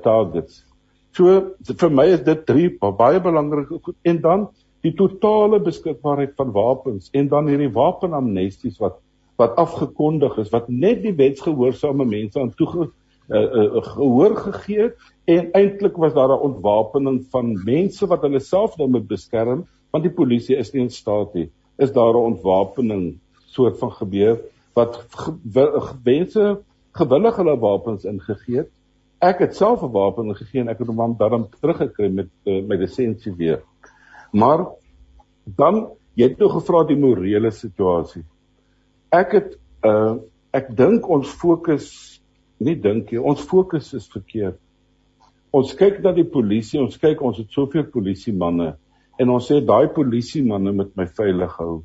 targets. So vir my is dit drie baie belangrike. En dan die totale beskikbaarheid van wapens en dan hierdie wapenamnesties wat wat afgekondig is wat net die wetsgehoorsame mense aan toe uh, uh, gehoor gegee het. En eintlik was daar 'n ontwapening van mense wat hulle self nou moet beskerm want die polisie is nie in staat nie. Is daar 'n ontwapening soort van gebeur wat mense gewillig hulle wapens ingegee het? Ek het self 'n wapen gegee en ek het hom dan teruggekry met uh, my lisensie weer. Maar dan jy het nou gevra die morele situasie ek het uh ek dink ons fokus nie dink jy ons fokus is verkeerd. Ons kyk na die polisie, ons kyk ons het soveel polisie manne en ons sê daai polisie manne moet my veilig hou.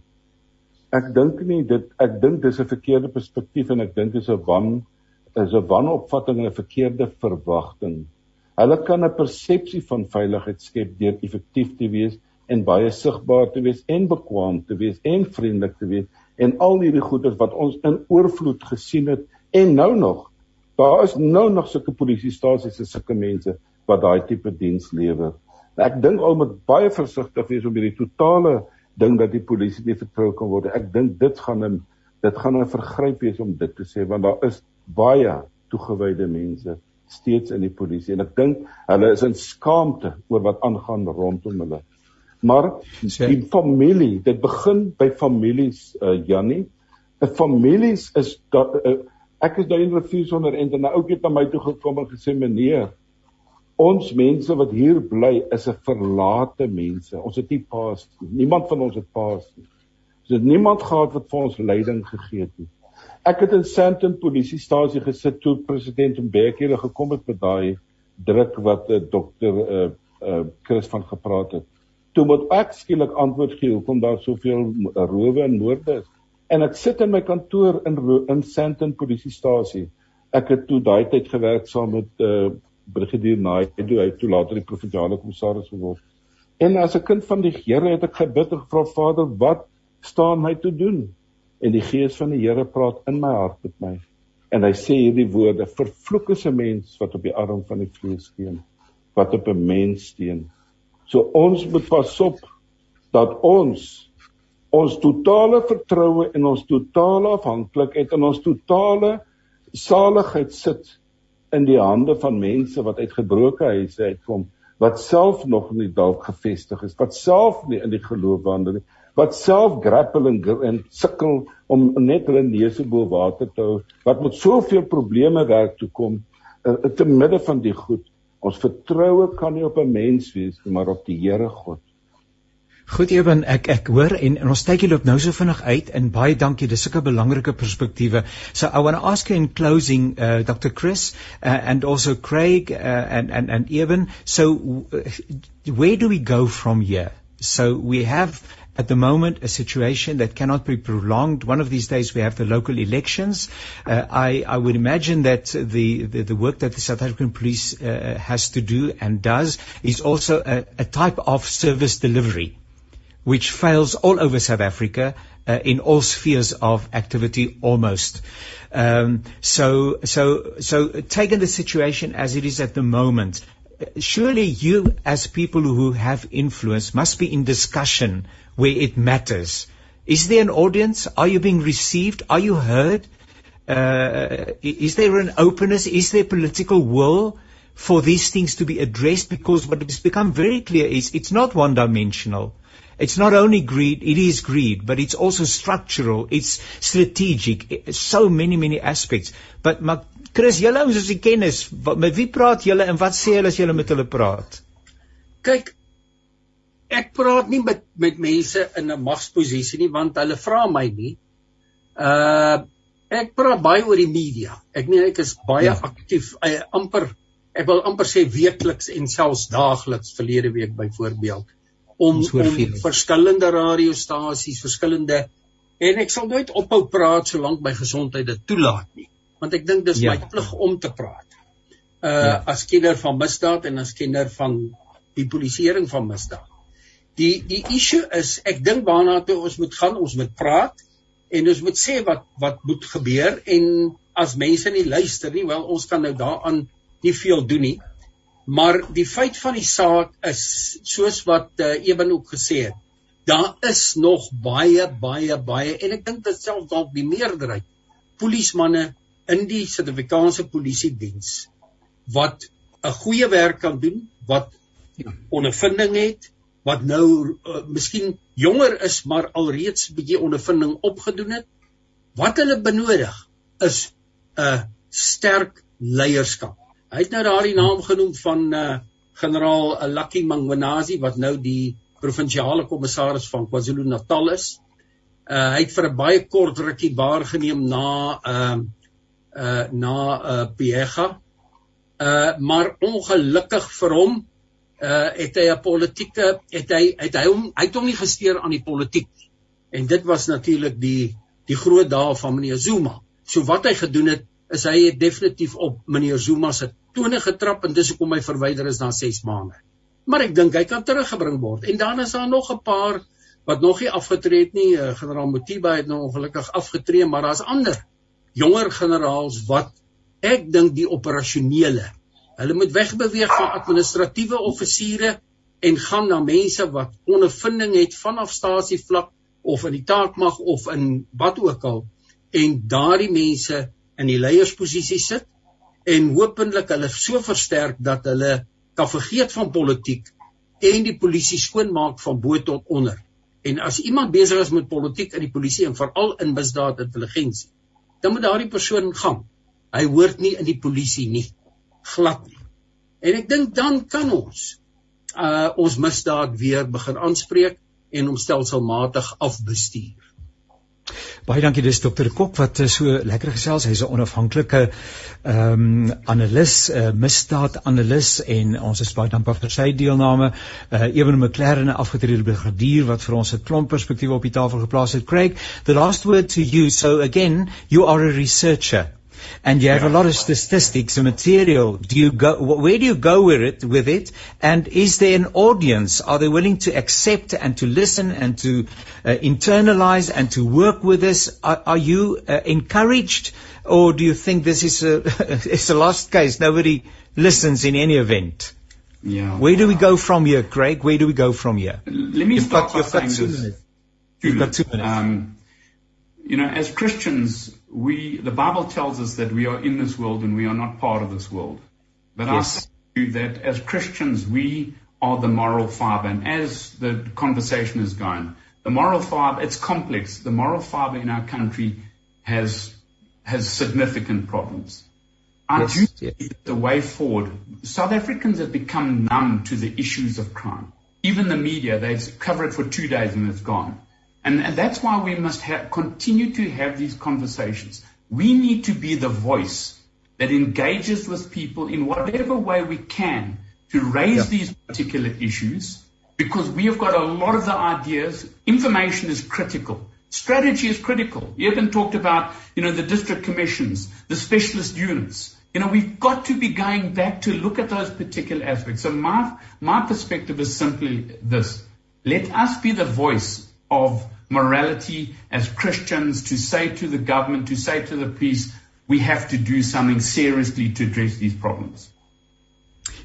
Ek dink nie dit ek dink dis 'n verkeerde perspektief en ek dink dis 'n wan is 'n wanopvatting en 'n verkeerde verwagting. Hulle kan 'n persepsie van veiligheid skep deur effektief te wees en baie sigbaar te wees en bekwaam te wees en vriendelik te wees en al hierdie goeders wat ons in oorvloed gesien het en nou nog daar is nou nog sulke polisiestasies en sulke mense wat daai tipe diens lewer. Ek dink al moet baie versigtig wees om hierdie totale ding dat die polisie nie vertrou kan word. Ek dink dit gaan 'n dit gaan 'n vergryp wees om dit te sê want daar is baie toegewyde mense steeds in die polisie en ek dink hulle is in skaamte oor wat aangaan rondom hulle. Maar die familie, dit begin by families uh Jannie. 'n Families is dat uh, ek is daai in rivier sonder en 'n ouetjie na my toe gekom en gesê meneer, ons mense wat hier bly is 'n verlate mense. Ons het nie paas nie. Niemand van ons het paas nie. Ons het niemand gehad wat vir ons leiding gegee het nie. Ek het in Sandton polisiestasie gesit toe president Mbeki hulle gekom het met daai druk wat 'n uh, dokter uh, uh Chris van gepraat het toe moet ek skielik antwoord gee hoekom daar soveel rowe en moorde is. En ek sit in my kantoor in in Sandton polisiestasie. Ek het toe daai tyd gewerk saam met uh, brigadier Naidu, hy het toe later die provinsiale kommissaris geword. En as 'n kind van die Here het ek gebid en gevra Vader, wat staan my te doen? En die gees van die Here praat in my hart met my. En hy sê hierdie woorde: Vervloek is 'n mens wat op die arm van die vlees steun, wat op 'n mens steun. So ons moet pasop dat ons ons totale vertroue en ons totale afhanklikheid en ons totale saligheid sit in die hande van mense wat uit gebroke huise uitkom wat self nog nie dalk gefestig is wat self nie in die geloof wandel nie wat self grapple en, en sukkel om net hulle neuse bo water te hou wat met soveel probleme werk toe kom uh, te midde van die goed Ons vertroue kan nie op 'n mens wees nie, maar op die Here God. Goed Eben, ek ek hoor en, en ons tydjie loop nou so vinnig uit en baie dankie, dis sulke belangrike perspektiewe. So I want to ask you in closing uh, Dr. Chris uh, and also Craig uh, and and and Eben, so where do we go from here? So we have at the moment a situation that cannot be prolonged. One of these days we have the local elections. Uh, I, I, would imagine that the, the, the, work that the South African police uh, has to do and does is also a, a, type of service delivery which fails all over South Africa uh, in all spheres of activity almost. Um, so, so, so taking the situation as it is at the moment, surely you as people who have influence must be in discussion where it matters. Is there an audience? Are you being received? Are you heard? Uh, is there an openness? Is there political will for these things to be addressed? Because what has become very clear is it's not one dimensional. It's not only greed, it is greed, but it's also structural, it's strategic, so many, many aspects. But maar Chris, julle ouens is die kennis, met wie praat julle en wat sê hulle as julle met hulle praat? Kyk, ek praat nie met met mense in 'n magsposisie nie want hulle vra my nie. Uh ek praat baie oor die media. Ek meen ek is baie ja. aktief uh, amper ek wil amper sê weekliks en selfs daagliks verlede week byvoorbeeld om om verskillende radiostasies, verskillende en ek sal nooit ophou praat solank my gesondheid dit toelaat nie. Want ek dink dis ja. my plig om te praat. Uh ja. as kenner van misdaad en as kenner van die polisieering van misdaad. Die die issue is ek dink waarna toe ons moet gaan, ons moet praat en ons moet sê wat wat moet gebeur en as mense nie luister nie, wel ons kan nou daaraan nie veel doen nie. Maar die feit van die saak is soos wat uh, Eben ook gesê het. daar is nog baie baie baie en ek dink dit self dalk die meerderheid polismanne in die Suid-Afrikaanse polisie diens wat 'n goeie werk kan doen, wat ja. ondervinding het, wat nou uh, miskien jonger is maar alreeds 'n bietjie ondervinding opgedoen het. Wat hulle benodig is 'n sterk leierskap. Hy het nou daardie naam genoem van uh, generaal Lucky Mangwanazi wat nou die provinsiale kommissaris van KwaZulu-Natal is. Uh, hy het vir 'n baie kort rukkie baar geneem na ehm uh, uh na uh Piega. Uh maar ongelukkig vir hom uh het hy 'n politieke het hy het hy hom hy het hom nie gesteer aan die politiek. En dit was natuurlik die die groot dae van meneer Zuma. So wat hy gedoen het is hy het definitief op meneer Zuma se tone getrap en dis hoekom hy verwyder is na 6 maande. Maar ek dink hy kan teruggebring word. En dan is daar nog 'n paar wat nog nie afgetree het nie. Uh, generaal Motiba het nou ongelukkig afgetree, maar daar's ander jonger generaals wat ek dink die operasionele hulle moet wegbeweeg van administratiewe offisiere en gaan na mense wat ondervinding het vanaf stasievlak of in die taakmag of in wat ook al en daardie mense in die leiersposisie sit en hopelik hulle so versterk dat hulle kan vergeet van politiek en die polisie skoonmaak van bo tot onder. En as iemand besig is met politiek in die polisie en veral in misdaad intelligensie, dan moet daardie persoon gaan. Hy hoort nie in die polisie nie. Glad nie. En ek dink dan kan ons uh ons misdaad weer begin aanspreek en hom stelselmatig afbestuur. Baie dankie dis dokter Kok wat uh, so lekker gesels. Hy's 'n onafhanklike ehm um, analis, uh, misdaadanalis en ons is baie dankbaar vir sy deelname. Uh Ewen McLaren, 'n afgetrede brigadier wat vir ons 'n klomp perspektiewe op die tafel geplaas het. Craig, the last word to you. So again, you are a researcher and you have yeah. a lot of statistics and material. Do you go? Where do you go with it? With it, and is there an audience? Are they willing to accept and to listen and to uh, internalize and to work with this? Are, are you uh, encouraged, or do you think this is a it's a lost case? Nobody listens in any event. Yeah. Where do we go from here, Craig? Where do we go from here? Let me you've start got, by saying this. You've got two minutes. Um, you know, as Christians, we, the Bible tells us that we are in this world and we are not part of this world. But yes. I say that as Christians, we are the moral fiber. And as the conversation is going, the moral fiber, it's complex. The moral fiber in our country has, has significant problems. I yes, do think yes. the way forward, South Africans have become numb to the issues of crime. Even the media, they cover it for two days and it's gone. And, that's why we must have, continue to have these conversations. We need to be the voice that engages with people in whatever way we can to raise yeah. these particular issues because we have got a lot of the ideas. Information is critical. Strategy is critical. You even talked about, you know, the district commissions, the specialist units. You know, we've got to be going back to look at those particular aspects. So my, my perspective is simply this. Let us be the voice of morality as Christians to say to the government, to say to the police, we have to do something seriously to address these problems.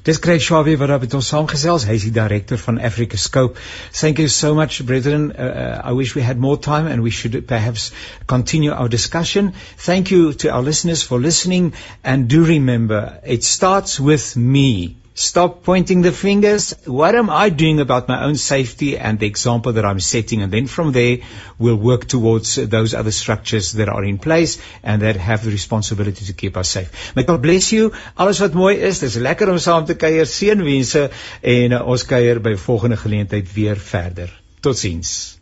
Dis Craig Shawe wat daar ons saamgesels. Hy is die director van Africa Scope. Thank you so much brethren. Uh, uh, I wish we had more time and we should perhaps continue our discussion. Thank you to our listeners for listening and do remember it starts with me. Stop pointing the fingers. What am I doing about my own safety and the example that I'm setting? And then from there, we'll work towards those other structures that are in place and that have the responsibility to keep us safe. May God bless you. Alles wat mooi is, dis lekker om saam te kuier. Seënwense en uh, ons kuier by volgende geleentheid weer verder. Totsiens.